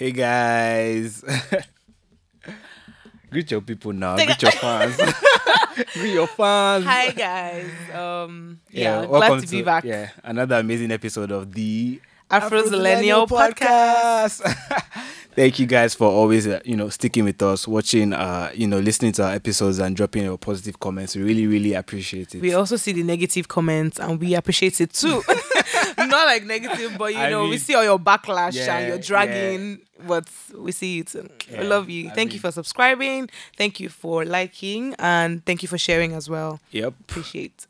Hey guys. Greet your people now. Greet your fans. Greet your fans. Hi guys. Um yeah, glad to, be back. Yeah, another amazing episode of the Afrozillenial podcast. Thank you guys for always, uh, you know, sticking with us, watching, uh, you know, listening to our episodes and dropping your positive comments. We really, really appreciate it. We also see the negative comments and we appreciate it too. Not like negative, but you I know, mean, we see all your backlash yeah, and you're dragging, yeah. but we see it. Yeah, we love you. I thank mean, you for subscribing. Thank you for liking and thank you for sharing as well. Yep. Appreciate.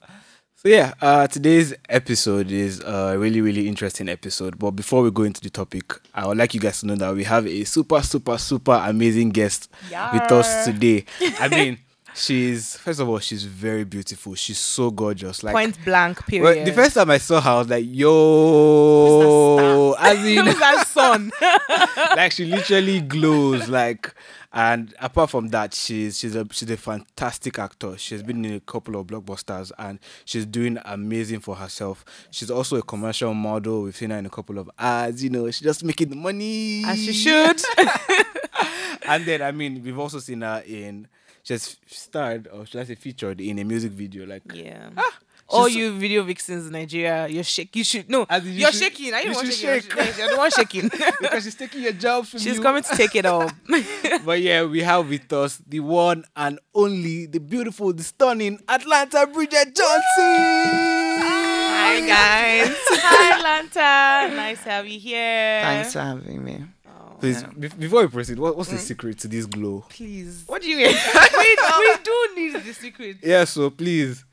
So yeah, uh, today's episode is a really really interesting episode. But before we go into the topic, I would like you guys to know that we have a super super super amazing guest yeah. with us today. I mean. She's first of all, she's very beautiful. She's so gorgeous. Like point blank. Period. Well, the first time I saw her, I was like, "Yo, as in that sun." like she literally glows. Like and apart from that, she's she's a she's a fantastic actor. She's been in a couple of blockbusters and she's doing amazing for herself. She's also a commercial model. We've seen her in a couple of ads. You know, she's just making the money as she should. and then I mean, we've also seen her in. She's starred, or should I say, featured in a music video. Like, yeah. Ah, all you video vixens in Nigeria, you're shaking. You should no, you you're should, shaking. I didn't want shake. You're the one shaking because she's taking your job from She's you. coming to take it all. but yeah, we have with us the one and only, the beautiful, the stunning Atlanta Bridget Johnson. Hi guys. Hi Atlanta. Nice to have you here. Thanks for having me. Oh, Please, yeah. before we proceed, what, what's mm. the secret to this glow? Please. What do you mean? we, we do need the secret. Yeah, so please.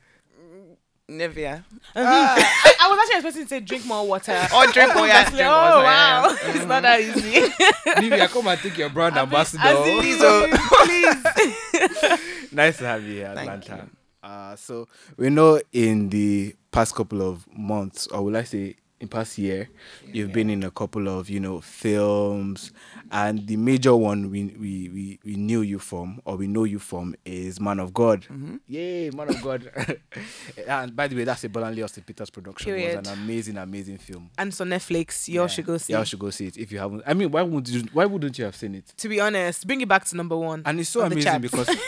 Nivea. Uh, I, I, was actually expecting to say drink more water. Or drink more water. oh, wow. Yeah. Mm-hmm. It's not that easy. Nivea, come and take your brand I ambassador. Please, oh, please. nice to have you here, Atlanta. Uh, so we know in the past couple of months, or will I say in past year, you've been in a couple of you know films, and the major one we, we we we knew you from or we know you from is Man of God. Mm-hmm. Yay, Man of God! and by the way, that's a Bolanle Austin Peters production. Period. It was an amazing, amazing film. And so Netflix, y'all yeah. should go see. Y'all should go see it if you haven't. I mean, why would you? Why wouldn't you have seen it? To be honest, bring it back to number one. And it's so amazing because.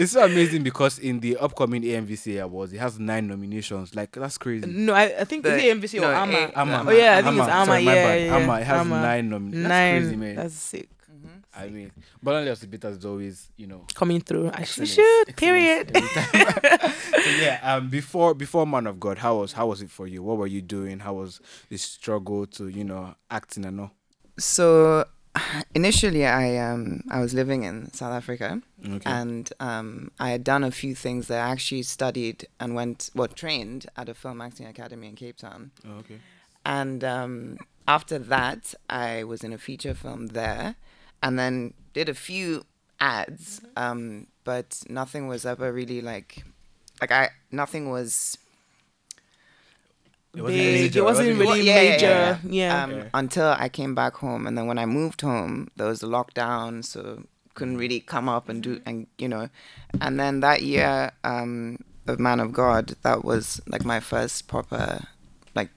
it's so amazing because in the upcoming AMVCA awards, it has nine nominations. Like that's crazy. No, I, I think the, it's AMVCA no, or AMA. AMA. Oh yeah, I think it's AMA. Sorry, yeah, yeah, AMA. It has AMA. nine nominations. Nine. That's crazy, man. That's sick. Mm-hmm. I mean, Bolanle Austin Peters is always, you know, coming through. Actually, should. Period. so yeah, um, before before Man of God, how was how was it for you? What were you doing? How was the struggle to you know acting and all? So initially I um I was living in South Africa okay. and um I had done a few things that I actually studied and went well trained at a film acting academy in Cape Town. Oh, okay. And um after that I was in a feature film there and then did a few ads um but nothing was ever really like like I nothing was it wasn't, big. It wasn't really well, yeah, major. Yeah, yeah. Um, Until I came back home, and then when I moved home, there was a lockdown, so couldn't really come up and do and you know, and then that year, um, of Man of God, that was like my first proper like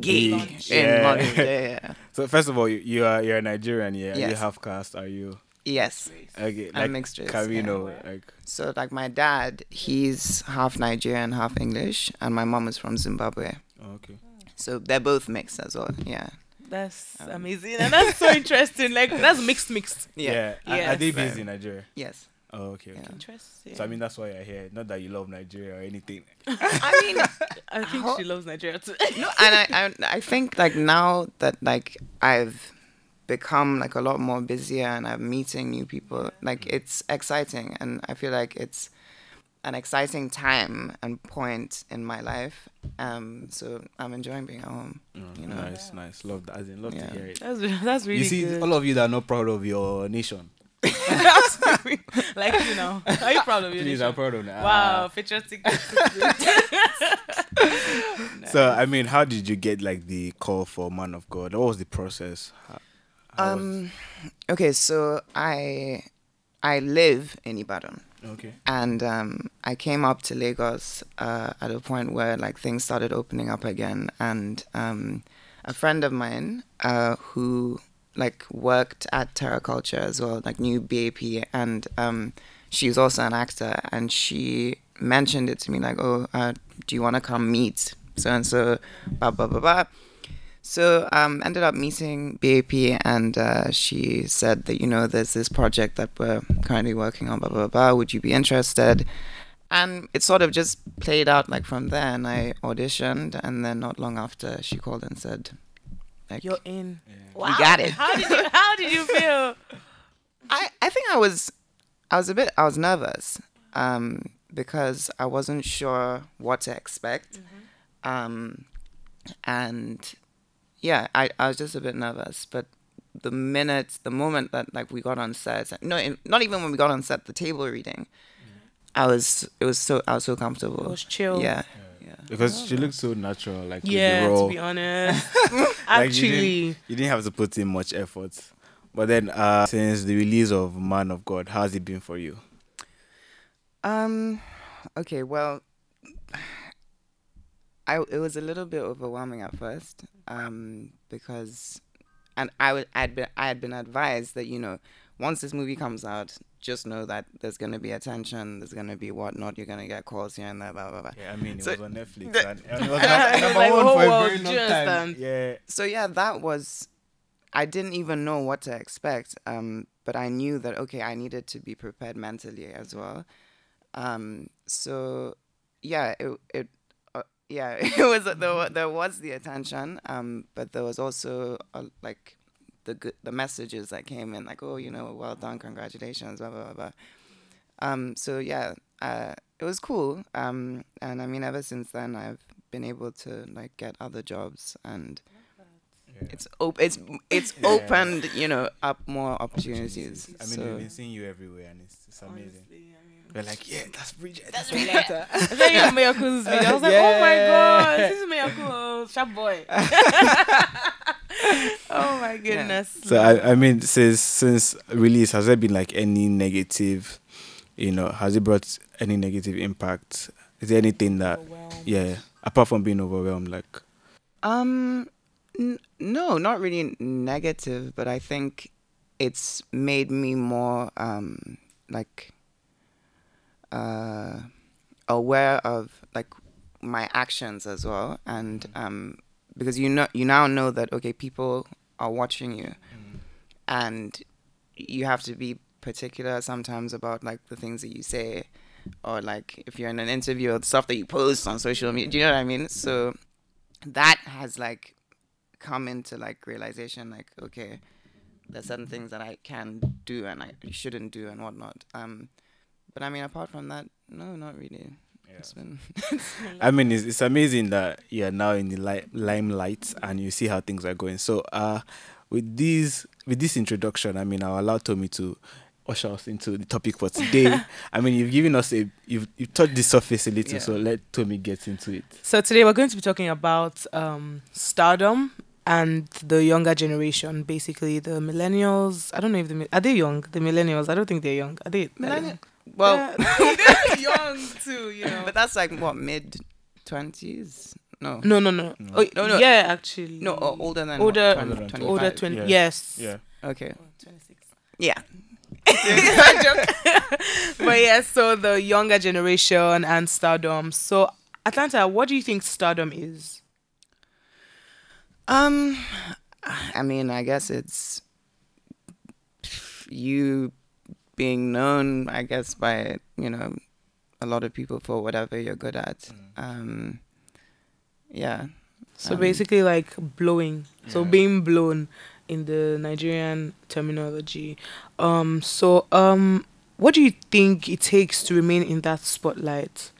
gig in London. Yeah. so first of all, you, you are you're a Nigerian, yeah. Yes. You half caste, are you? Yes. Okay. Like, mixed race. Camino, yeah. like. So like my dad, he's half Nigerian, half English, and my mom is from Zimbabwe. Okay. So they're both mixed as well. Yeah. That's um, amazing, and that's so interesting. Like that's mixed, mixed. Yeah. yeah. Yes. Are, they based in Nigeria? Yes. Oh, okay, okay. Yeah. Interesting. So I mean, that's why you're here. Not that you love Nigeria or anything. I mean, I think she loves Nigeria too. no, and I, I, I think like now that like I've become like a lot more busier and I'm meeting new people, like it's exciting, and I feel like it's an exciting time and point in my life. Um, so I'm enjoying being at home. Oh, you know? Nice, nice. Love that. As in, love yeah. to hear it. That's that's really. You see, good. all of you that are not proud of your nation. like you know, are you proud of your Please, nation? I'm proud of that. Wow, patriotic. nice. So I mean, how did you get like the call for Man of God? What was the process? How, how um, okay, so I I live in Ibadan. Okay. And um, I came up to Lagos uh, at a point where like things started opening up again, and um, a friend of mine uh, who like worked at Terra Kulture as well, like knew BAP, and um, she's also an actor, and she mentioned it to me like, "Oh, uh, do you want to come meet so and so?" Blah blah blah blah. So um, ended up meeting BAP, and uh, she said that you know there's this project that we're currently working on. Blah blah blah. Would you be interested? And it sort of just played out like from there, and I auditioned, and then not long after she called and said, like, "You're in." Yeah. Wow. You got it. How did you How did you feel? I I think I was I was a bit I was nervous um, because I wasn't sure what to expect, mm-hmm. um, and yeah, I, I was just a bit nervous. But the minute, the moment that like we got on set, no, not even when we got on set, the table reading, mm-hmm. I was it was so I was so comfortable. It was chill. Yeah. yeah. Because she looks so natural, like yeah. To be honest, like actually, you didn't, you didn't have to put in much effort. But then, uh, since the release of Man of God, how's it been for you? Um, okay, well, I it was a little bit overwhelming at first, um, because, and I would I'd been I had been advised that you know once this movie comes out, just know that there's gonna be attention, there's gonna be whatnot, you're gonna get calls here and there, blah blah blah. Yeah, I mean it so, was on Netflix the, and, and it was number like, one for a very long time. Yeah. So yeah, that was I didn't even know what to expect. Um, but I knew that okay, I needed to be prepared mentally as well. Um, so yeah, it it yeah, it was there. There was the attention, um, but there was also uh, like the good the messages that came in, like oh, you know, well done, congratulations, blah blah blah. blah. Um, so yeah, uh, it was cool. Um, and I mean, ever since then, I've been able to like get other jobs and it's op- it's it's yeah. opened you know up more opportunities. I mean, so. we've been seeing you everywhere, and it's, it's amazing. Honestly, I mean, We're like, yeah, that's Bridget. That's Bridget. I think you Miracles video. I was like, yeah. oh my god, this is Miracles, sharp boy. oh my goodness. Yeah. So I, I mean, since since release, has there been like any negative? You know, has it brought any negative impact? Is there anything that, yeah, apart from being overwhelmed, like? Um, N- no, not really negative, but I think it's made me more um, like uh, aware of like my actions as well, and mm. um, because you know you now know that okay, people are watching you, mm. and you have to be particular sometimes about like the things that you say, or like if you're in an interview or the stuff that you post on social media. Do you know what I mean? So that has like come into like realization like okay there's certain things that i can do and i shouldn't do and whatnot um but i mean apart from that no not really yeah. it's been i mean it's, it's amazing that you're now in the li- limelight and you see how things are going so uh with these with this introduction i mean i'll allow tommy to usher us into the topic for today. I mean, you've given us a you've you've touched the surface a little, yeah. so let Tommy get into it. So today we're going to be talking about um, stardom and the younger generation, basically the millennials. I don't know if the are they young? The millennials. I don't think they're young. Are they? Millennial. Well, yeah, they're young too, you know. But that's like what mid twenties. No. No, no, no. No, oh, no, no. Yeah, actually. No, oh, older than older, what, 20, older twenty. Yeah. Yes. Yeah. Okay. Oh, Twenty six. Yeah. but yeah, so the younger generation and stardom. So Atlanta, what do you think stardom is? Um, I mean, I guess it's you being known, I guess, by you know a lot of people for whatever you're good at. Mm. Um, yeah. So um, basically, like blowing. Yeah. So being blown in the Nigerian terminology. Um. So um, what do you think it takes to remain in that spotlight?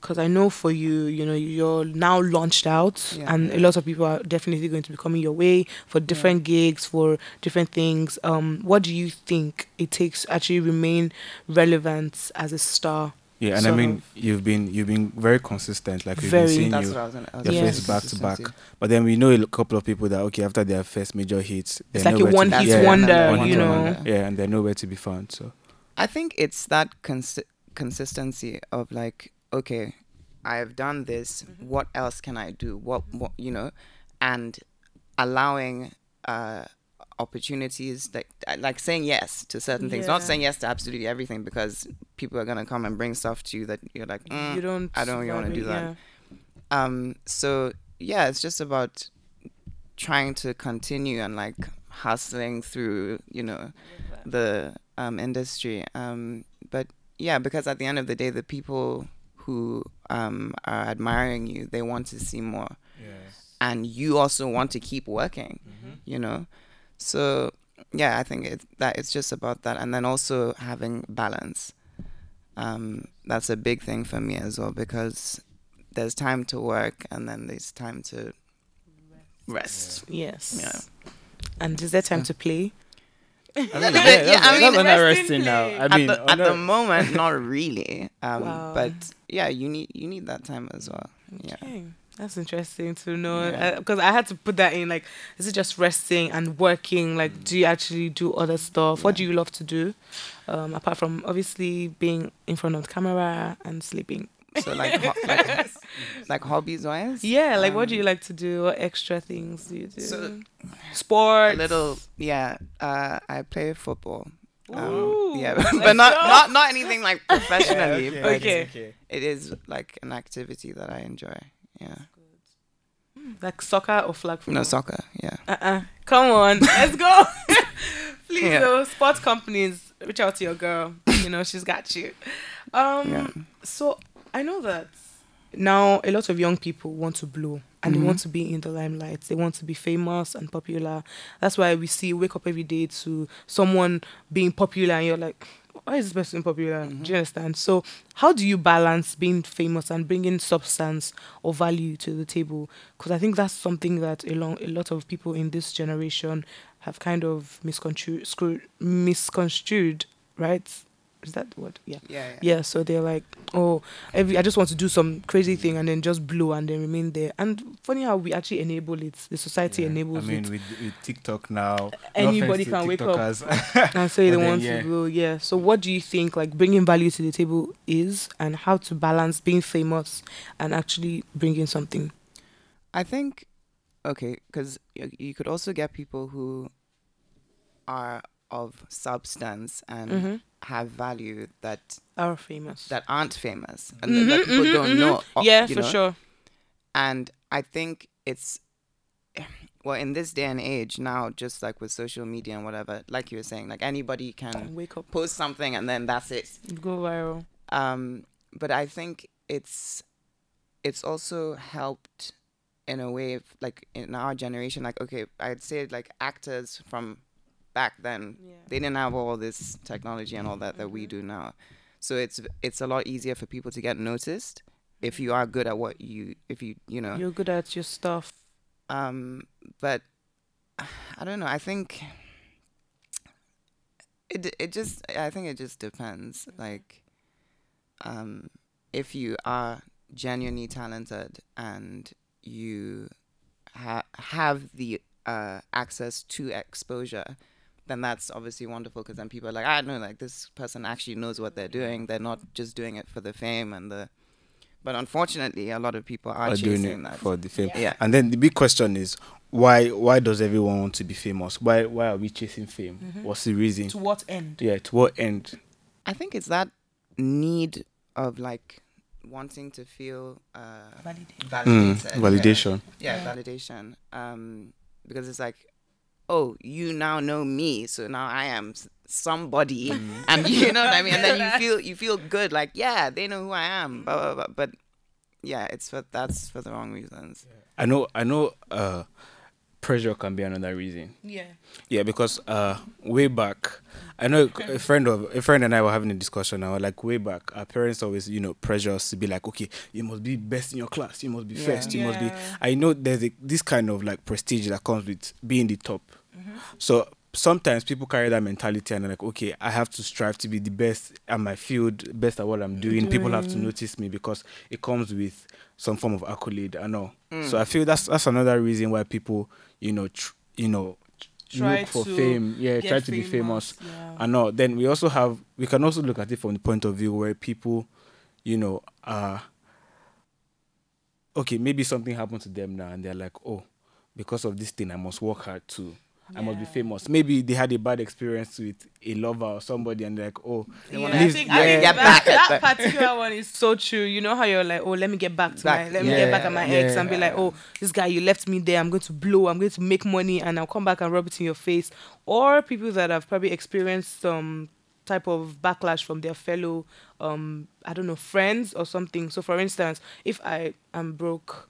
Because I know for you, you know, you're now launched out, yeah, and yeah. a lot of people are definitely going to be coming your way for different yeah. gigs, for different things. Um, what do you think it takes to actually remain relevant as a star? Yeah, and I mean, you've been you've been very consistent. Like we've very, been seeing you your yes. back to back. But then we know a couple of people that okay after their first major hits, it's like a one hit yeah, wonder, you know. Wonder. Yeah, and they're nowhere to be found. So I think it's that consi- consistency of like okay, I've done this. Mm-hmm. What else can I do? What, what you know, and allowing uh, opportunities like like saying yes to certain things not saying yes to absolutely everything because people are going to come and bring stuff to you that you're like mm, you don't. I don't want to do that yeah. um so yeah it's just about trying to continue and like hustling through you know the um industry um but yeah because at the end of the day the people who um are admiring you they want to see more. And you also want to keep working you know? So yeah i think it, that it's just about that. And then also having balance. Um that's a big thing for me as well because there's time to work and then there's time to rest. Yes. Yeah. And is there time to play? I mean, Yeah, yeah, that's, yeah, I that's mean, interesting now. play. I mean, at the, at the moment not really um Wow. but yeah you need you need that time as well yeah That's interesting to know Yeah. because I had to put that in. Like, is it just resting and working? Like, do you actually do other stuff? What do you love to do, um, apart from obviously being in front of the camera and sleeping? So like ho- like, like hobbies wise Yeah, like what do Um, you like to do? What extra things do you do? so- Sports. a little yeah uh i play football Ooh, um, yeah but not not not anything like professionally okay, but Okay. it is like an activity that i enjoy yeah like soccer or flag football? no soccer yeah Uh-uh. Come on, let's go. Please, Yeah. though, sports companies, reach out to your girl. You know, she's got you. Um, Yeah. So I know that now a lot of young people want to blow and they Mhm. want to be in the limelight. They want to be famous and popular. That's why we see wake up every day to someone being popular and you're like, why is this person popular? Mm-hmm. Do you understand? So how do you balance being famous and bringing substance or value to the table? Because I think that's something that a, long, a lot of people in this generation have kind of misconstrued, misconstrued, right? Is that the word? Yeah. yeah Yeah, so they're like, oh, every I just want to do some crazy thing and then just blow and then remain there. And funny how we actually enable it. The society Yeah. enables I mean, it. with, with TikTok now, Anybody offense to can wake up TikTokers. and say they want yeah. to blow. Yeah. So what do you think like bringing value to the table is, and how to balance being famous and actually bringing something? i think okay because you, you could also get people who are of substance and Mhm. have value that Are famous. that aren't famous and Mhm, that, that people mhm, don't mhm. know uh, yeah, for know? sure. and i think it's well in this day and age now just like with social media and whatever like you were saying like anybody can Wake up, post something and then that's it go viral. um but i think it's it's also helped in a way of, like in our generation like okay i'd say like actors from back then Yeah. they didn't have all this technology and all that that we do now. So it's it's a lot easier for people to get noticed if you are good at what you if you you know. You're good at your stuff. um but i don't know i think it it just i think it just depends like um if you are genuinely talented and you ha- have the uh access to exposure then that's obviously wonderful because then people are like i know like this person actually knows what they're doing they're not just doing it for the fame and the but unfortunately a lot of people are, are doing it that for the fame. Yeah. And then the big question is why why does everyone want to be famous? Why why are we chasing fame? Mm-hmm. What's the reason? To what end? Yeah, to what end? I think it's that need of like wanting to feel uh, Validate. Mm, validated. yeah. validation. Yeah, validation. Um, because it's like, oh, you now know me, so now I am s- somebody, and you know what I mean. And then you feel you feel good, like yeah, they know who I am. Blah, blah, blah. But yeah, it's for that's for the wrong reasons. I know I know uh pressure can be another reason. Yeah. Yeah, because uh, way back, I know a friend of a friend and I were having a discussion now. Like way back, our parents always, you know, pressure us to be like, okay, you must be best in your class, you must be Yeah. first, you must be. I know there's a, this kind of like prestige that comes with being the top. Mm-hmm. So sometimes people carry that mentality and they're like, okay, I have to strive to be the best at my field, best at what I'm doing. Mm-hmm. People have to notice me because it comes with some form of accolade. I know. So mm. I feel that's that's another reason why people, you know, tr- you know, Try look for fame. Yeah, try to be famous. Yeah. I know. Then we also have we can also look at it from the point of view where people, you know, are okay, maybe something happened to them now and they're like, Oh, because of this thing I must work hard to I must be famous. Maybe they had a bad experience with a lover or somebody, and they're like, oh, yeah, I think, I think that, that particular one is so true. You know how you're like, oh, let me get back to back, my, let yeah, me get back at my yeah, ex, and be like, oh, this guy, you left me there. I'm going to blow. I'm going to make money, and I'll come back and rub it in your face. Or people that have probably experienced some type of backlash from their fellow um i don't know friends or something so for instance if i am broke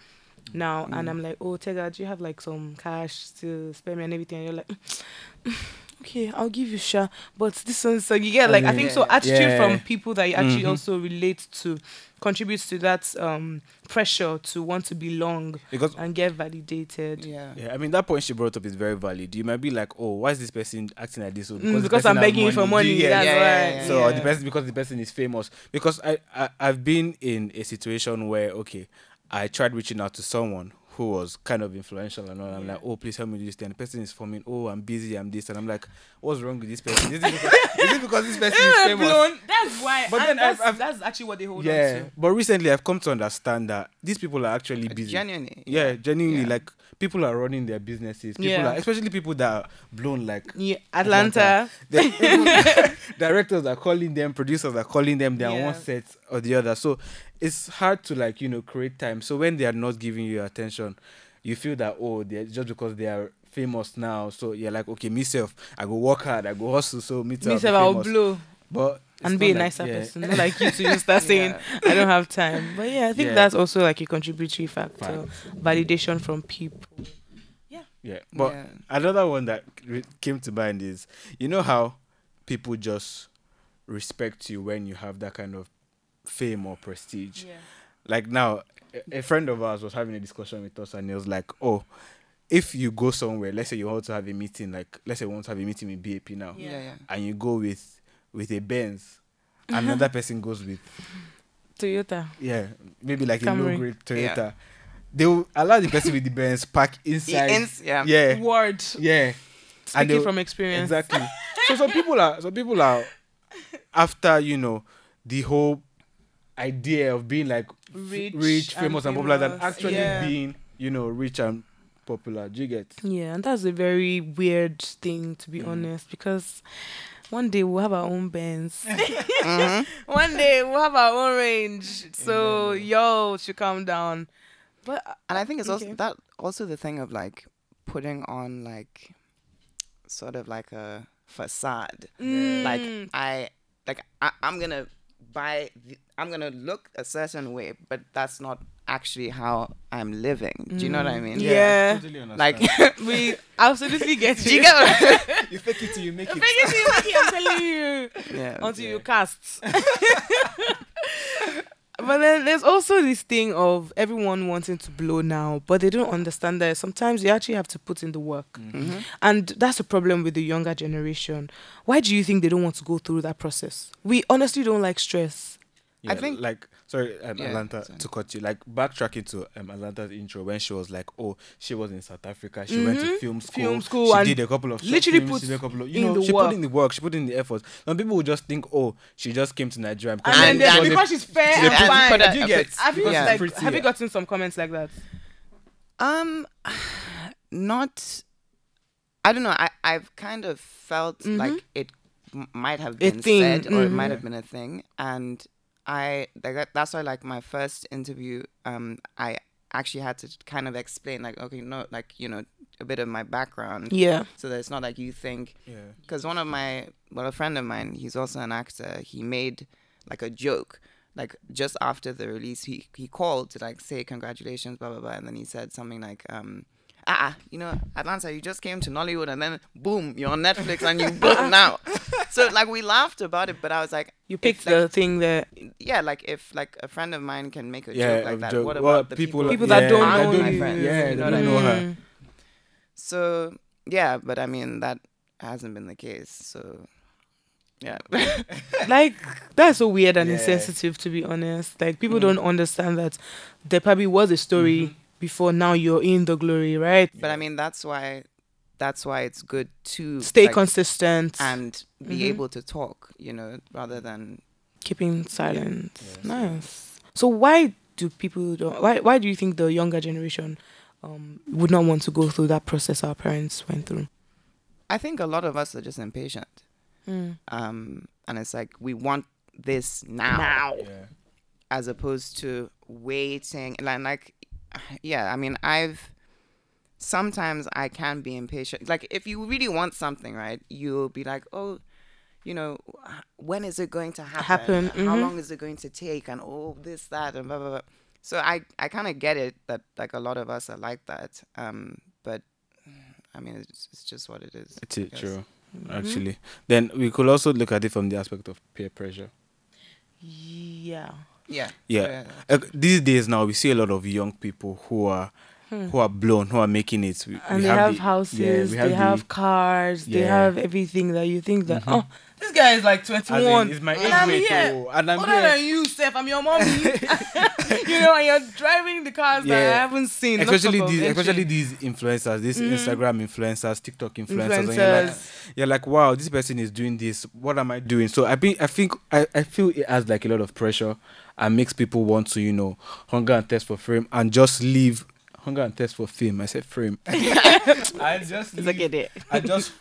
now mm. and i'm like oh tega do you have like some cash to spend me and everything and you're like okay i'll give you sure but this one so you get like i think yeah. so attitude yeah. from people that you actually mm-hmm. also relate to contributes to that um, pressure to want to belong because and get validated. Yeah. Yeah. I mean that point she brought up is very valid. You might be like, oh, why is this person acting like this? because, mm, because I'm begging you for money. Yeah, that's yeah, why. so the person because the person is famous. Because I, I I've been in a situation where okay, I tried reaching out to someone who was kind of influential and all. I'm like, oh, please help me do this. Thing. And the person is forming, oh, I'm busy, I'm this. And I'm like, what's wrong with this person? Is it because, is it because this person is famous? Blown. That's why. But then that's, I've, I've, that's actually what they hold yeah, on to. But recently I've come to understand that these people are actually busy. Genuinely. Yeah, genuinely. Yeah. Like, people are running their businesses. People yeah. are, especially people that are blown like yeah, Atlanta. Atlanta. directors are calling them, producers are calling them, they're yeah. on one set or the other. So it's hard to like, you know, create time. So when they are not giving you attention, you feel that oh, they're just because they are famous now. So you're like, okay, myself, I go work hard, I go hustle, so me too. Myself, I'll blow. But and be a like, nicer yeah. person, not like you to just start saying I don't have time. But yeah, I think yeah. that's also like a contributory factor, validation from people. Yeah. Yeah, but yeah. another one that came to mind is you know how people just respect you when you have that kind of fame or prestige. Yeah. Like now, a friend of ours was having a discussion with us, and he was like, "Oh, if you go somewhere, let's say you want to have a meeting, like let's say you want to have a meeting with BAP now, yeah, yeah. and you go with with a Benz, another person goes with Toyota, yeah, maybe like Camry. a low grade Toyota." Yeah. They will allow the person with the Benz park inside. yeah. Yeah. Word. Yeah. Speaking from experience. Exactly. so some people are some people are after, you know, the whole idea of being like rich, rich famous and, and popular than actually yeah. being, you know, rich and popular. Do you get? Yeah, and that's a very weird thing to be mm. honest, because one day we'll have our own bands. mm-hmm. One day we'll have our own range. So yo should calm down. But and I think it's okay. also that also the thing of like putting on like sort of like a facade. Mm. Like I like I, I'm gonna buy the, I'm gonna look a certain way, but that's not actually how I'm living. Do you know what I mean? Yeah, yeah. totally like we absolutely get you. you get you fake it till you make it. Fake it till you make it. I'm telling you. Yeah. Until yeah. you cast. but then there's also this thing of everyone wanting to blow now, but they don't understand that sometimes you actually have to put in the work. Mm-hmm. mm-hmm. And that's a problem with the younger generation. Why do you think they don't want to go through that process? We honestly don't like stress. Yeah, I think like sorry, um, yeah, Atlanta sorry. to cut you. Like backtracking to um, Atlanta's intro when she was like, oh, she was in South Africa. She mm-hmm. went to mm-hmm. film school. Film school. She did a couple of literally films, put she did a couple of you know she work. put in the work. She put in the effort. Some people would just think, oh, she just came to Nigeria because and, then because, because she's fair she's and fine. you get? Have you yeah. like have you gotten some comments like that? Um, not. I don't know. I I've kind of felt mm-hmm. like it might have been said or mm-hmm. it might have been a thing and I that's why like my first interview, um, I actually had to kind of explain like okay, no, like you know a bit of my background. Yeah. So that it's not like you think. Yeah. Because one of my well, a friend of mine, he's also an actor. He made like a joke. Like just after the release, he he called to like say congratulations, blah blah blah, and then he said something like, um, ah, you know, Atlanta, you just came to Nollywood and then boom, you're on Netflix and you boom now. So like we laughed about it, but I was like, you picked the like, thing that yeah, like if like a friend of mine can make a yeah, joke like that, joke. what about well, the people people, people that yeah, don't know my friends? Yeah, you know, don't know her. Mm. So yeah, but I mean that hasn't been the case. So yeah like that's so weird and yeah. insensitive to be honest like people mm. don't understand that there probably was a story mm-hmm before now you're in the glory, right? But I mean, that's why that's why it's good to stay like, consistent and be mm-hmm. able to talk, you know, rather than keeping silent. Yeah. Nice. So why do people don't why why do you think the younger generation um, would not want to go through that process our parents went through? I think a lot of us are just impatient. Mm. Um, and it's like we want this now, Now. Yeah. as opposed to waiting. Like, like, yeah. I mean, I've sometimes I can be impatient. Like, if you really want something, right, you'll be like, oh. You know, when is it going to happen? Happen, How mhm. long is it going to take? And oh, this, that, and blah blah blah. So I, I kind of get it that like a lot of us are like that. Um, but I mean, it's, it's just what it is. It's I it, guess. true. Actually, then we could also look at it from the aspect of peer pressure. Yeah. Yeah. Yeah. Uh, these days now, we see a lot of young people who are who are blown, who are making it. We, Hmm. And we they have, the- houses, yeah, we they the- have cars, they have everything that you think that, Mhm. oh, this guy is like 21. it's my and age I'm mate, here. oh, and I'm Other here. than you, Steph, I'm your mommy. you know, and you're driving the cars that I haven't seen. especially these especially these influencers these Mhm. instagram influencers tiktok influencers, and you're like, you're like wow this person is doing this what am i doing so i think i think I, I feel it has like a lot of pressure and makes people want to you know hunger and thirst for fame and just leave hunger and thirst for fame i said fame i just Look at it. I just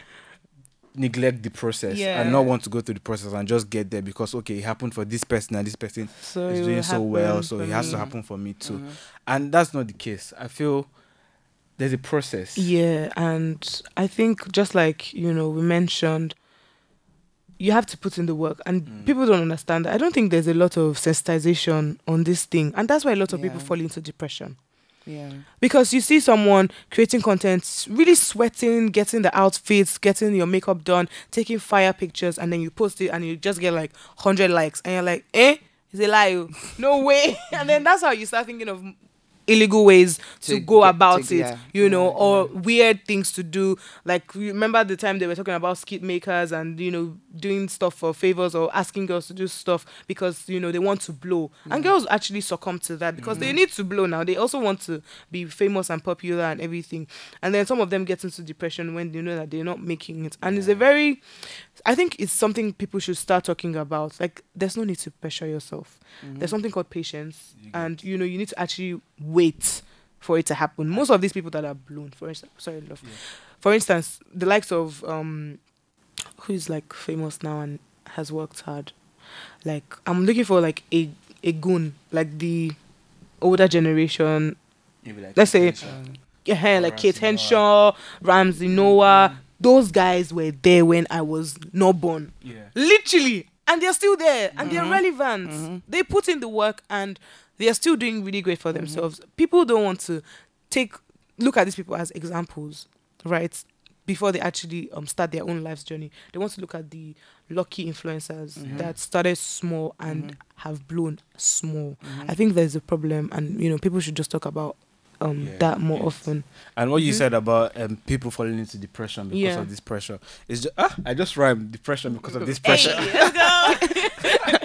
neglect the process Yeah. and not want to go through the process and just get there because okay it happened for this person and this person So is doing so well so it has to happen for me too Mhm. and that's not the case i feel there's a process Yeah, and I think just like you know we mentioned, you have to put in the work, and Mm. people don't understand. that. I don't think there's a lot of sensitization on this thing, and that's why a lot of people fall into depression Yeah. because you see someone creating content, really sweating, getting the outfits, getting your makeup done, taking fire pictures, and then you post it, and you just get like hundred likes, and you're like, eh, it's a lie, oh. no way, and then that's how you start thinking of illegal ways to, To go get- about to- it, yeah, you know, yeah, or weird things to do. Like you remember the time they were talking about skit makers and you know doing stuff for favors or asking girls to do stuff because you know they want to blow, and mm. girls actually succumb to that because they mm-hmm. need to blow now. They also want to be famous and popular and everything, and then some of them get into depression when you know that they're not making it, and it's a very I think it's something people should start talking about. Like, there's no need to pressure yourself. There's mm-hmm. something called patience, and you know you need to actually wait for it to happen. Most of these people that are blown, for instance, sorry, love. For instance, the likes of um, who is like famous now and has worked hard. Like, I'm looking for like a a goon, like the older generation. Let's say yeah, like Kate Henshaw, Ramsey Nouah. Those guys were there when I was not born. yeah Literally. And they're still there and Mm-hmm. they're relevant. They put in the work and they're still doing really great for themselves. People don't want to take look at these people as examples, right? Before they actually um start their own life's journey. They want to look at the lucky influencers Mm-hmm. that started small and have blown small. I think there's a problem and you know people should just talk about um Yeah, that more yes. often. and what you said about um, people falling into depression because Yeah. of this pressure is just ah, i just rhymed depression because of this pressure let's go.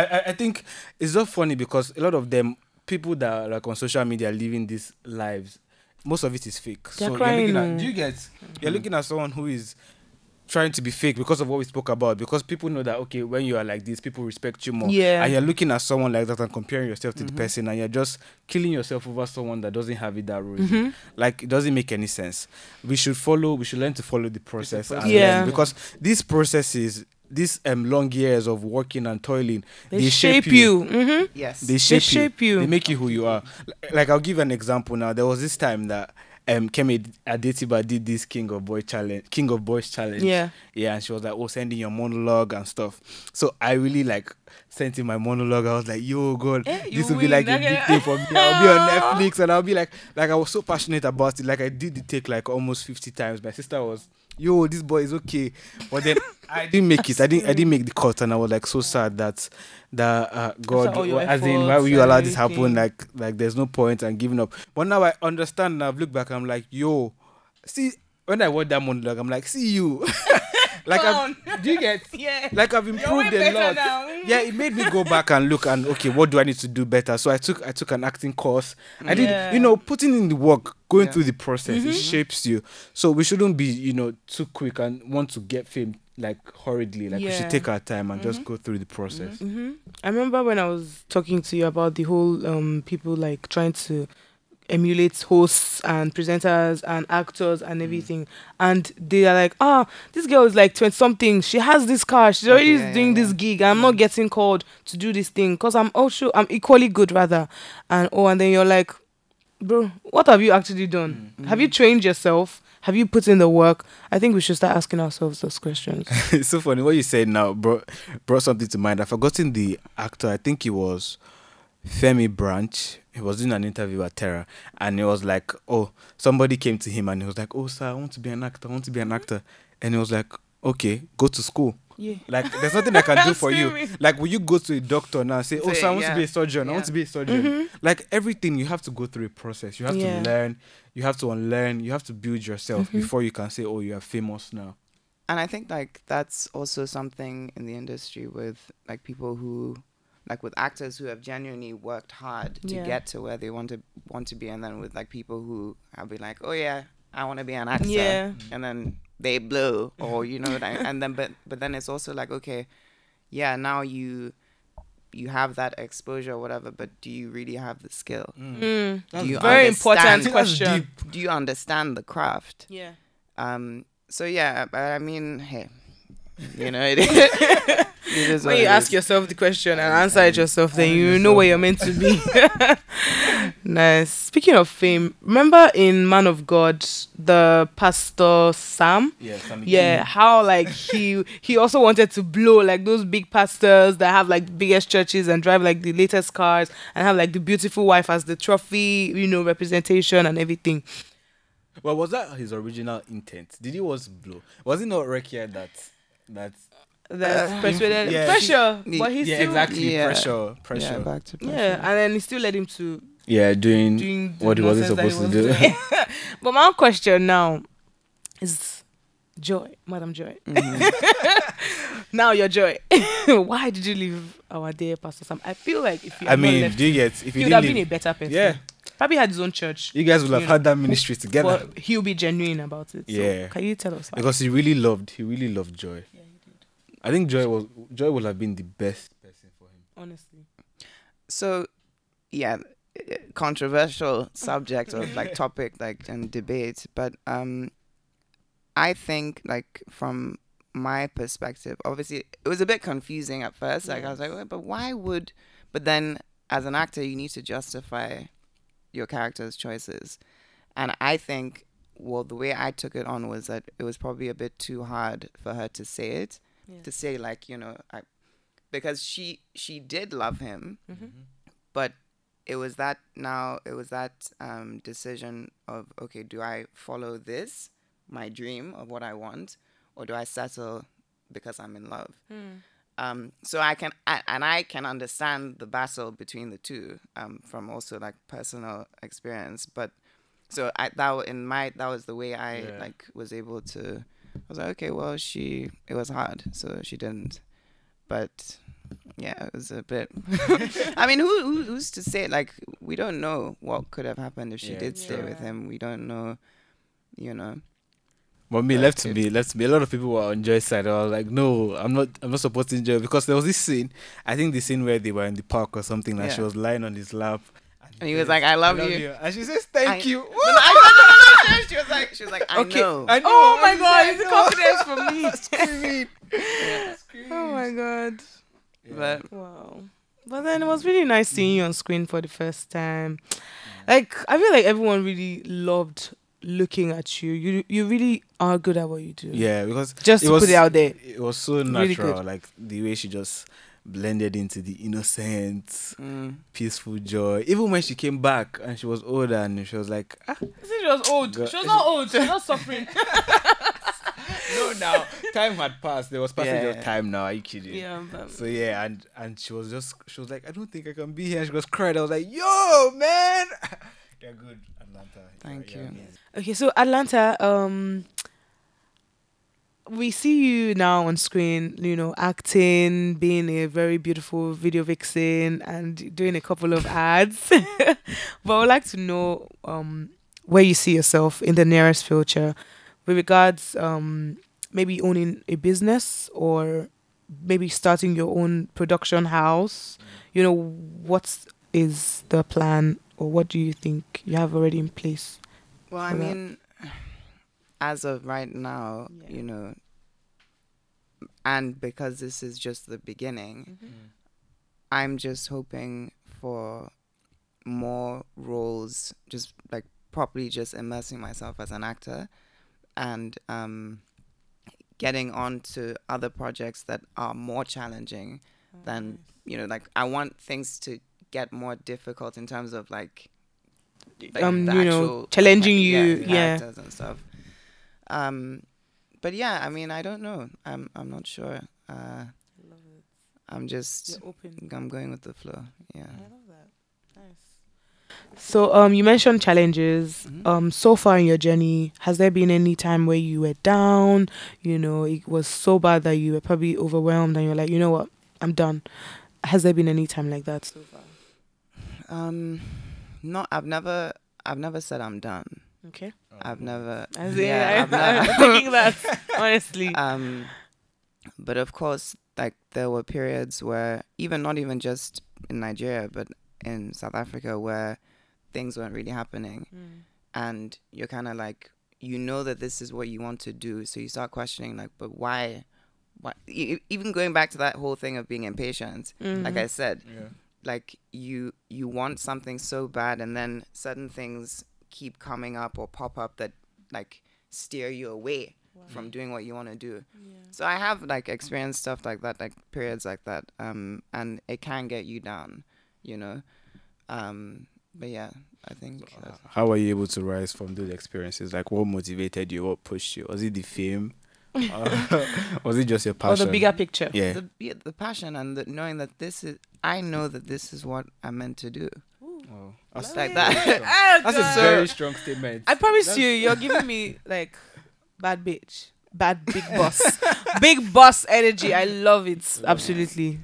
I, I- think it's so funny because a lot of them, people that are like on social media living these lives, most of it is fake. They're so crying, you're at, do you get? You're looking at someone who is trying to be fake because of what we spoke about. Because people know that okay, when you are like this, people respect you more. Yeah. And you're looking at someone like that and comparing yourself to the person, and you're just killing yourself over someone that doesn't have it that rosy. Mm-hmm. Like it doesn't make any sense. We should follow. We should learn to follow the process. Yeah. learn, because these processes. These um, long years of working and toiling, They, shape, you. hmm Yes. they shape, shape you. They make you who you are. Like, like I'll give an example now. There was this time that um Kemi Adetiba did this King of Boy challenge, King of Boys challenge. Yeah. Yeah, and she was like, "Oh, sending your monologue and stuff." So I really like sent in my monologue. I was like, "Yo, God, Eh, this will be like a big thing for me. I'll be on Netflix, and I'll be like, like I was so passionate about it. Like I did the take like almost fifty times. My sister was, "Yo, this boy is okay," but then I didn't make it. I didn't. I didn't make the cut, and I was like so sad that that uh, God, as in, why will you allow this happen? Like, like there's no point and giving up. But now I understand. And I've looked back. I'm like, yo, see, when I watch that monologue, I'm like, see you. like, I've, do you get? Yeah. Like I've improved a lot. now. Yeah, it made me go back and look and okay, what do I need to do better? So I took I took an acting course. I did, Yeah. you know, putting in the work, going Yeah. through the process, it shapes you. So we shouldn't be, you know, too quick and want to get fame like hurriedly. Like we should take our time and just go through the process. hmm I remember when I was talking to you about the whole um people like trying to emulate hosts and presenters and actors and mm. everything. Mm. And they are like, ah, this girl is like 20 something. She has this car. She's already okay, yeah, doing yeah, this gig. I'm mm. not getting called to do this thing because I'm also, I'm equally good rather. And oh, and then you're like, bro, what have you actually done? Mm. Have you trained yourself? Have you put in the work? I think we should start asking ourselves those questions. it's so funny what you said now brought brought something to mind. I've forgotten the actor. I think he was Femi Branch. He was doing an interview at Terra, and he was like, "Oh, somebody came to him and he was like, "Oh, sir, I want to be an actor. I want to be an actor." And he was like, "Okay, go to school." Yeah. Like there's nothing I can do for you. Like will you go to a doctor now and say, Oh, so I want yeah. to be a surgeon, yeah. I want to be a surgeon. Mm-hmm. Like everything you have to go through a process. You have yeah. to learn, you have to unlearn, you have to build yourself mm-hmm. before you can say, Oh, you are famous now. And I think like that's also something in the industry with like people who like with actors who have genuinely worked hard to get to where they want to want to be and then with like people who have been like, Oh yeah, I want to be an actor. Yeah. And then they blow or you know and then but but then it's also like okay yeah now you you have that exposure or whatever but do you really have the skill mm. mm. do you very important question do you understand the craft yeah um so yeah but i mean hey you know it, it when you ask yourself the question and answer it yourself then you know where you're meant to be Nice. Speaking of fame, remember in Man of God, the pastor Sam? Yeah, Sam yeah. How like he he also wanted to blow like those big pastors that have like biggest churches and drive like the latest cars and have like the beautiful wife as the trophy, you know, representation and everything. Well, was that his original intent? Did he was blow? Was it not Rekia that that that's uh, persuaded yeah, pressure, but he's yeah, still, exactly yeah. pressure, pressure. Yeah, back to pressure. Yeah, and then he still led him to yeah, doing, doing what he wasn't supposed to do. but my question now is Joy, Madam Joy. Mm-hmm. now your Joy. Why did you leave our dear Pastor Sam? I feel like if you I mean, left, do you get if you would have been a better person. Yeah. Probably had his own church. You guys will have had that ministry together. But he'll be genuine about it. Yeah. So can you tell us? How? Because he really loved, he really loved Joy. Yeah, he did. I think Joy was Joy would have been the best person for him. Honestly. So, yeah, controversial subject or like topic like and debate but um i think like from my perspective obviously it was a bit confusing at first like i was like well, but why would but then as an actor you need to justify your character's choices and i think well the way i took it on was that it was probably a bit too hard for her to say it yeah. to say like you know I, because she she did love him mm-hmm. but it was that now it was that um, decision of okay do i follow this my dream of what i want or do i settle because i'm in love mm. um, so i can I, and i can understand the battle between the two um, from also like personal experience but so I, that in my that was the way i yeah. like was able to i was like okay well she it was hard so she didn't but yeah, it was a bit. I mean, who, who, who's to say? Like, we don't know what could have happened if she yeah, did stay yeah. with him. We don't know, you know. But me, left to me, left to me. A lot of people were on Joy's side. I was like, no, I'm not. I'm not supporting Joy because there was this scene. I think the scene where they were in the park or something. Like yeah. she was lying on his lap. And he was like, "I love, I love you. you. and she says, "Thank I, you." I, she was like, "She was like, I okay. know." I know. Oh my god, it's a confidence for me. Screaming. yeah. Oh my god. But wow. But then it was really nice seeing you on screen for the first time. Like I feel like everyone really loved looking at you. You you really are good at what you do. Yeah, because just to was, put it out there, it was so natural. Really like the way she just blended into the innocent, mm. peaceful joy. Even when she came back and she was older and she was like, ah, she was old. God. She was not old. She was not suffering. no, now time had passed. There was passage yeah. of time. Now, are you kidding? Yeah. But... So yeah, and and she was just she was like, I don't think I can be here. And she was crying. I was like, Yo, man, you're good, Atlanta. Thank you. Okay, so Atlanta, um, we see you now on screen, you know, acting, being a very beautiful video vixen, and doing a couple of ads. but I'd like to know um, where you see yourself in the nearest future with regards um, maybe owning a business or maybe starting your own production house. You know, what is is the plan or what do you think you have already in place? Well, I mean, as of right now, yeah. you know, and because this is just the beginning, mm-hmm. Mm. I'm just hoping for more roles, just like properly just immersing myself as an actor and um, getting on to other projects that are more challenging oh, than, nice. you know, like I want things to get more difficult in terms of like, like um, you know, challenging you, yeah, yeah. and stuff. Um, but yeah, I mean, I don't know. I'm I'm not sure. Uh, I'm just You're open. I'm going with the flow. Yeah. I love that. Nice. So um you mentioned challenges. Mm-hmm. Um so far in your journey, has there been any time where you were down, you know, it was so bad that you were probably overwhelmed and you're like, you know what, I'm done. Has there been any time like that so far? Um no, I've never I've never said I'm done. Okay. I've never. yeah, I've never. I'm thinking that honestly. Um, but of course, like there were periods where even not even just in Nigeria, but in South Africa, where things weren't really happening, mm. and you're kind of like, you know that this is what you want to do, so you start questioning like, but why? Why? Even going back to that whole thing of being impatient, mm-hmm. like I said. Yeah like you you want something so bad and then certain things keep coming up or pop up that like steer you away wow. from doing what you want to do. Yeah. So I have like experienced stuff like that, like periods like that, um, and it can get you down, you know. Um, but yeah, I think. Uh, how were you able to rise from those experiences? Like, what motivated you? What pushed you? Was it the fame? uh, was it just your passion? Or the bigger picture? Yeah. The, yeah, the passion and the, knowing that this is, I know that this is what I'm meant to do. Oh, that's like that. Ah, that's a very strong statement. I promise that's you, you're giving me like bad bitch, bad big boss, big boss energy. I love it. Absolutely.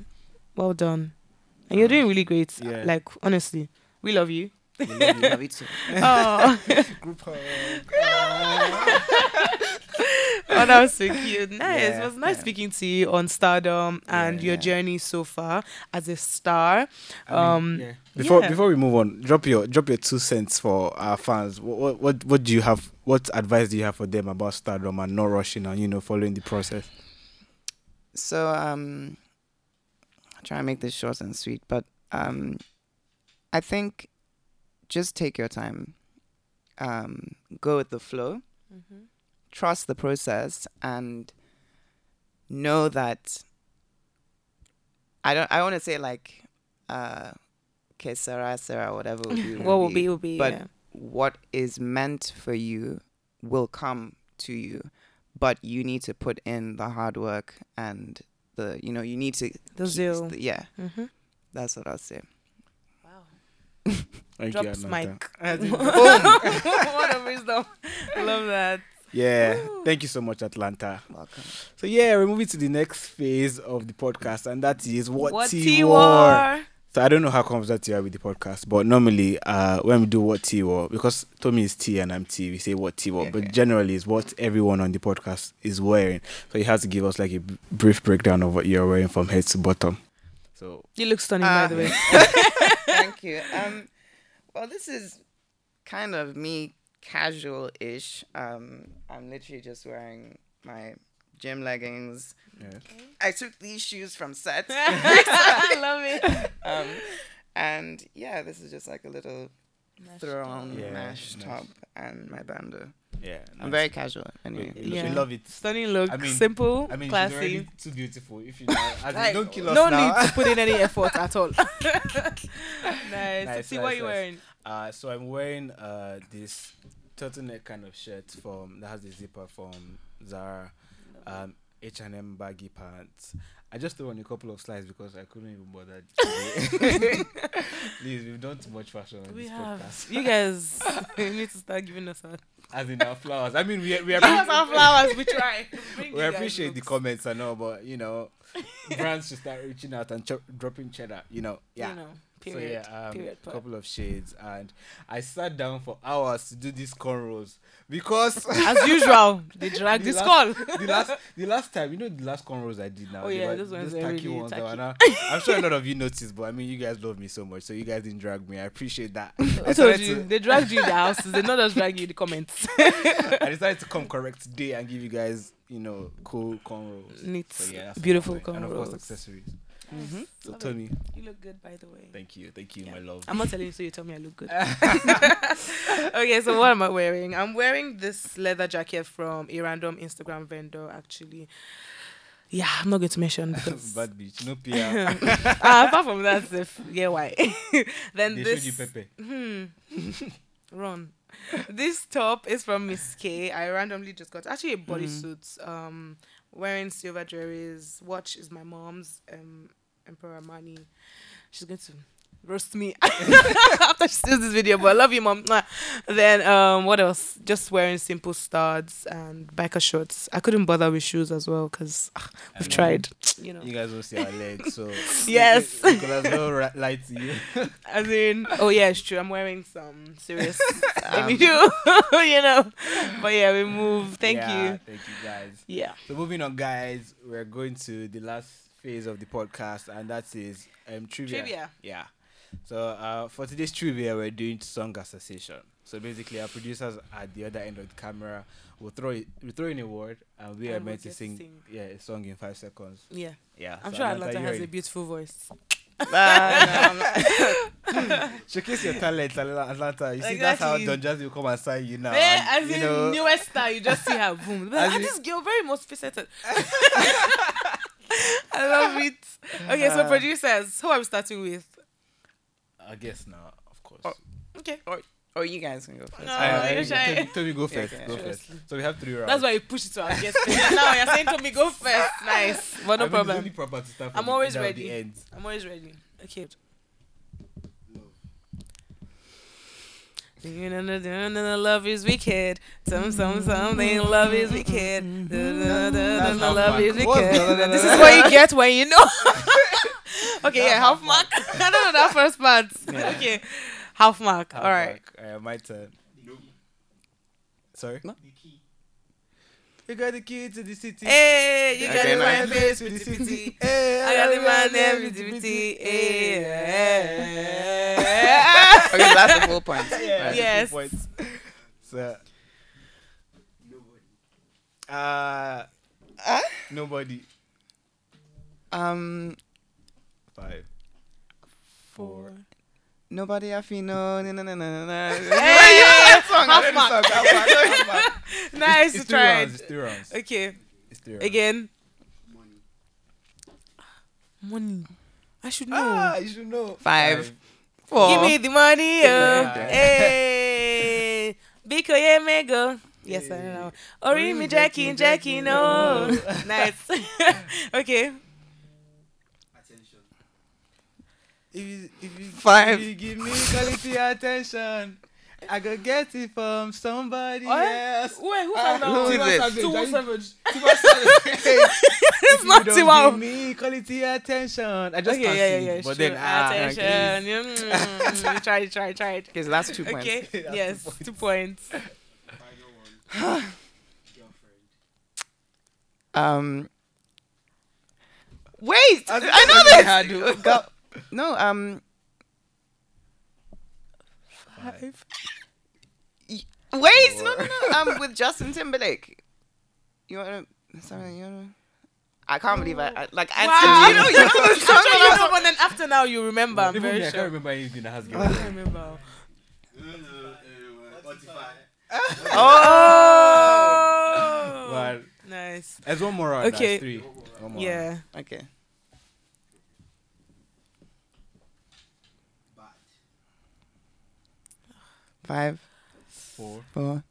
Well done. And you're doing really great. Yeah. Like honestly, we love you. We love you. love you too. Oh. Group hug. Oh, that was so cute. Nice. Yeah, it was nice yeah. speaking to you on Stardom and yeah, your journey so far as a star. I um, mean, before before we move on, drop your drop your two cents for our fans. What, what what do you have? What advice do you have for them about Stardom and not rushing and you know following the process? So um, I'll try and make this short and sweet, but um, I think just take your time. Um, go with the flow. Mm-hmm trust the process and know that I don't I want to say like uh okay Sarah Sarah whatever will be, what will be, will be but yeah. what is meant for you will come to you but you need to put in the hard work and the you know you need to the zeal the, yeah mm-hmm. that's what I'll say wow Thank Drops you, mic. Boom. what a wisdom. I love that. Yeah. Woo. Thank you so much, Atlanta. Welcome. So yeah, we're moving to the next phase of the podcast, and that is what, what T war. So I don't know how confident you are with the podcast, but normally, uh, when we do what T war, because Tommy is T and I'm T, we say what T war, yeah, but generally it's what everyone on the podcast is wearing. So you have to give us like a b- brief breakdown of what you're wearing from head to bottom. So you look stunning, uh, by the way. Thank you. Um, well, this is kind of me casual-ish. Um, I'm literally just wearing my gym leggings. Yeah. I took these shoes from set. I love it. Um, and yeah, this is just like a little throw-on yeah, mesh nice. top and my bandeau. Yeah, I'm very casual. Anyway, we, yeah. we love it. Stunning look, I mean, simple, I mean, classy. too beautiful. If you know, like, don't kill us no now. need to put in any effort at all. nice. nice. See nice, what you're nice. wearing. Uh, so I'm wearing uh this turtleneck kind of shirt from that has the zipper from Zara, um, H and M baggy pants. I just threw on a couple of slides because I couldn't even bother. Please, we've done too much fashion on we this have. podcast. You guys need to start giving us our as in our flowers. I mean, we we are our flowers. We try. we appreciate the comments and all, but you know, brands should start reaching out and ch- dropping cheddar. You know, yeah. You know Period. So yeah, um, Period. a couple of shades, and I sat down for hours to do these cornrows because, as usual, they drag the this last, call. the last, the last time, you know, the last cornrows I did now. Oh, yeah, were those ones those are tacky really ones. tacky. now- I'm sure a lot of you noticed, but I mean, you guys love me so much, so you guys didn't drag me. I appreciate that. I told you, to, they dragged you in the houses. They not just drag you in the comments. I decided to come correct today and give you guys, you know, cool cornrows. Neat, So yeah, beautiful I'm and of course accessories. Mm-hmm. So Love it. Tony, You look good, by the way. thank you, thank you, Yeah. my love. I'm not telling you, so you tell me I look good. okay, so what am I wearing? I'm wearing this leather jacket from a random Instagram vendor, actually. Yeah, I'm not going to mention because. Bad bitch, no PR. Ah, apart from that, if, yeah, why? then they this. showed you Pepe. Hmm. Run. This top is from Miss K. I randomly just got actually a bodysuit. Um, wearing silver jewelries. Watch is my mom's. Um, Emporio Armani. She's going to roast me after she sees this video. But I love you, mom. Then um, what else? Just wearing simple studs and biker shorts. I couldn't bother with shoes as well because we've know. tried. You know. You guys don't see our legs, so Yes. because no ri- light to you. As in, oh yeah, it's true. I'm wearing some serious Um, you know. But yeah, we move. Thank Yeah, you. Thank you, guys. Yeah. So moving on, guys, we're going to the last phase of the podcast, and that is um trivia. Trivia. Yeah. So uh, for today's trivia, we're doing song association. So basically, our producers at the other end of the camera will throw it, we throw in a word, and we are And we'll meant to sing, sing. yeah a song in five seconds. Yeah. Yeah. I'm so sure Atlanta, has ready? a beautiful voice. Ah, no, Showcase your talent, Atla- Atlanta. You see, that's how Don Jazzy will come and sign you now. Eh, and, as you in know, newest star, you just see her boom. But, ah, this girl very multifaceted. I love it. Okay, so producers, who are we starting with? I guess now, of course. Oh, Okay. or you guys can go first. No, Uh, you're uh, shy. Toby, Toby, go first. okay. Go first. So we have three rounds. That's why you push it to our guest. now you're saying to me, go first. Nice. But no I mean, problem. It's only proper to start I'm always ready. The end. I'm always ready. Okay. You know, no, no, no, no, love is wicked. Some, some, something. Love is wicked. Da, da, da, da, That's love mark. is What's wicked. the- the- This is what you get when you know. okay, yeah, half mark. I don't know that first part. Yeah. Okay, half mark. Half All right. mark. Uh, my turn. Sorry. No. You got the key to the city. Hey, you Okay, got nice. my face with the city. Hey, I got the man there with the city. Hey. Okay, that's the full point. Yeah, Right. Yes. two points. So. Uh, nobody. Um, Five. Four. nobody I feel no, no, no, no, no, no. Hey, song, half I know mark. song, half mark, half mark. Nice It's to three try. rounds. It's three rounds. Okay, It's three rounds. again. Money. I should know. Ah, you should know. Five. Four. Give me the money, oh. Yeah. Hey, Biko ye mego. Yes, I know. Ori mi Jackie, Jackie, no. nice. okay. Attention. If you, if you, Five. If you give me quality attention, I go get it from somebody What? else. Wait, who Ah, found that who one? is it? Tiwa Savage. Tiwa Savage. It's not you Tiwa. don't give me quality attention. I just Okay, can't yeah, yeah, sing, yeah. But sure. then, ah, attention. Mm, you tried, tried, tried. Okay, so that's two points. Okay. That's yes, two two points. Um. Wait, I I, know this. what they had, Go. No, um. Five. Wait, no, no, no. Um, with Justin Timberlake. You wanna? Sorry, you wanna? I can't believe I, I like. I, Wow. you know, you know the I'm song. sure you know, but then after now you remember. I'm very me, I can't sure. remember anything that has I given. can't remember. Oh. Oh, But nice. there's one more round. Okay. That's three. One more Yeah. Okay. Five, Four. four,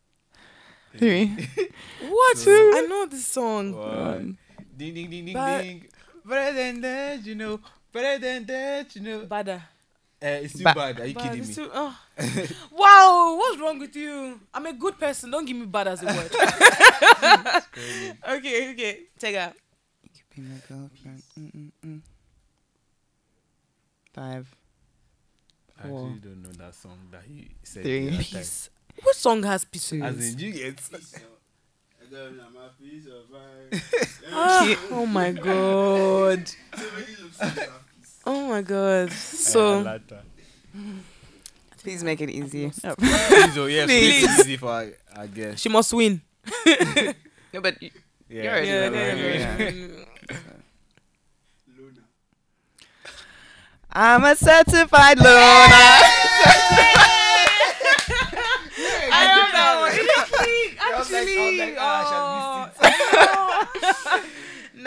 three, What? Two. I know this song. One. Ding ding ding ding But- ding. Better than that, you know. Better than that, you know. Bada. Uh, it's too Ba- bad. Are you Bad, kidding me? too- oh. wow, what's wrong with you? I'm a good person. Don't give me bad as a word. Okay, okay. Take out. You could be my girlfriend. Mm-mm-mm. Five, I actually don't know that song that he said. Three. Peace. What song has peace? time. in As it? in, you get. Ah, oh my god. Oh my god. So Please make it easy. Please, oh, yeah, so Please. it's easy for I, I guess. she must win. No, but you- Yeah, You're already Yeah, know, yeah, right? yeah. I'm a certified loner. I don't Actually, "Ah, oh, nice.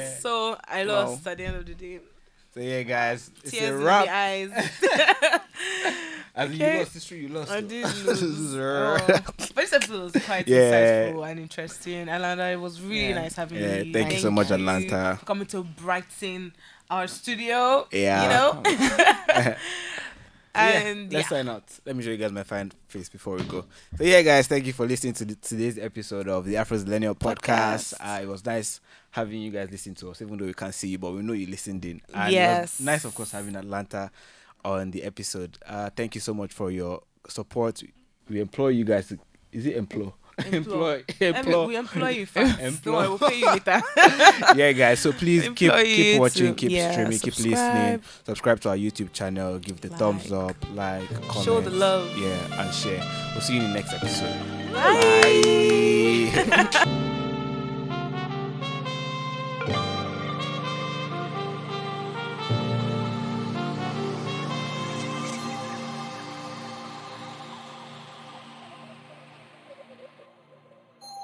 Yeah. So I lost at the end of the day. So yeah, guys, it's Tears a in the eyes. Okay. you lost history, you lost. I did lose. Oh. But this episode was quite Yeah. insightful and interesting. Atlanta, it was really Yeah. nice having Yeah, you. thank you so much, Atlanta. for coming to brighten our studio. Yeah. You know? Yeah, and yeah. let's sign out. Let me show you guys my fine face before we go. So yeah, guys, thank you for listening to the, today's episode of the Afrozillenial Podcast. Podcast. Uh, it was nice having you guys listen to us, even though we can't see you, but we know you listened in. And Yes. nice, of course, having Atlanta on the episode. Uh, thank you so much for your support. We implore you guys to. Is it implore? Employ. employ. I we employ you first. Don't Employ. worry, we'll pay you later. yeah, guys. So please keep keep watching, keep yeah, streaming, keep listening. subscribe. Subscribe to our YouTube channel. Give the thumbs up, like, comment, Show the love. Yeah, and share. We'll see you in the next episode. Bye. Bye.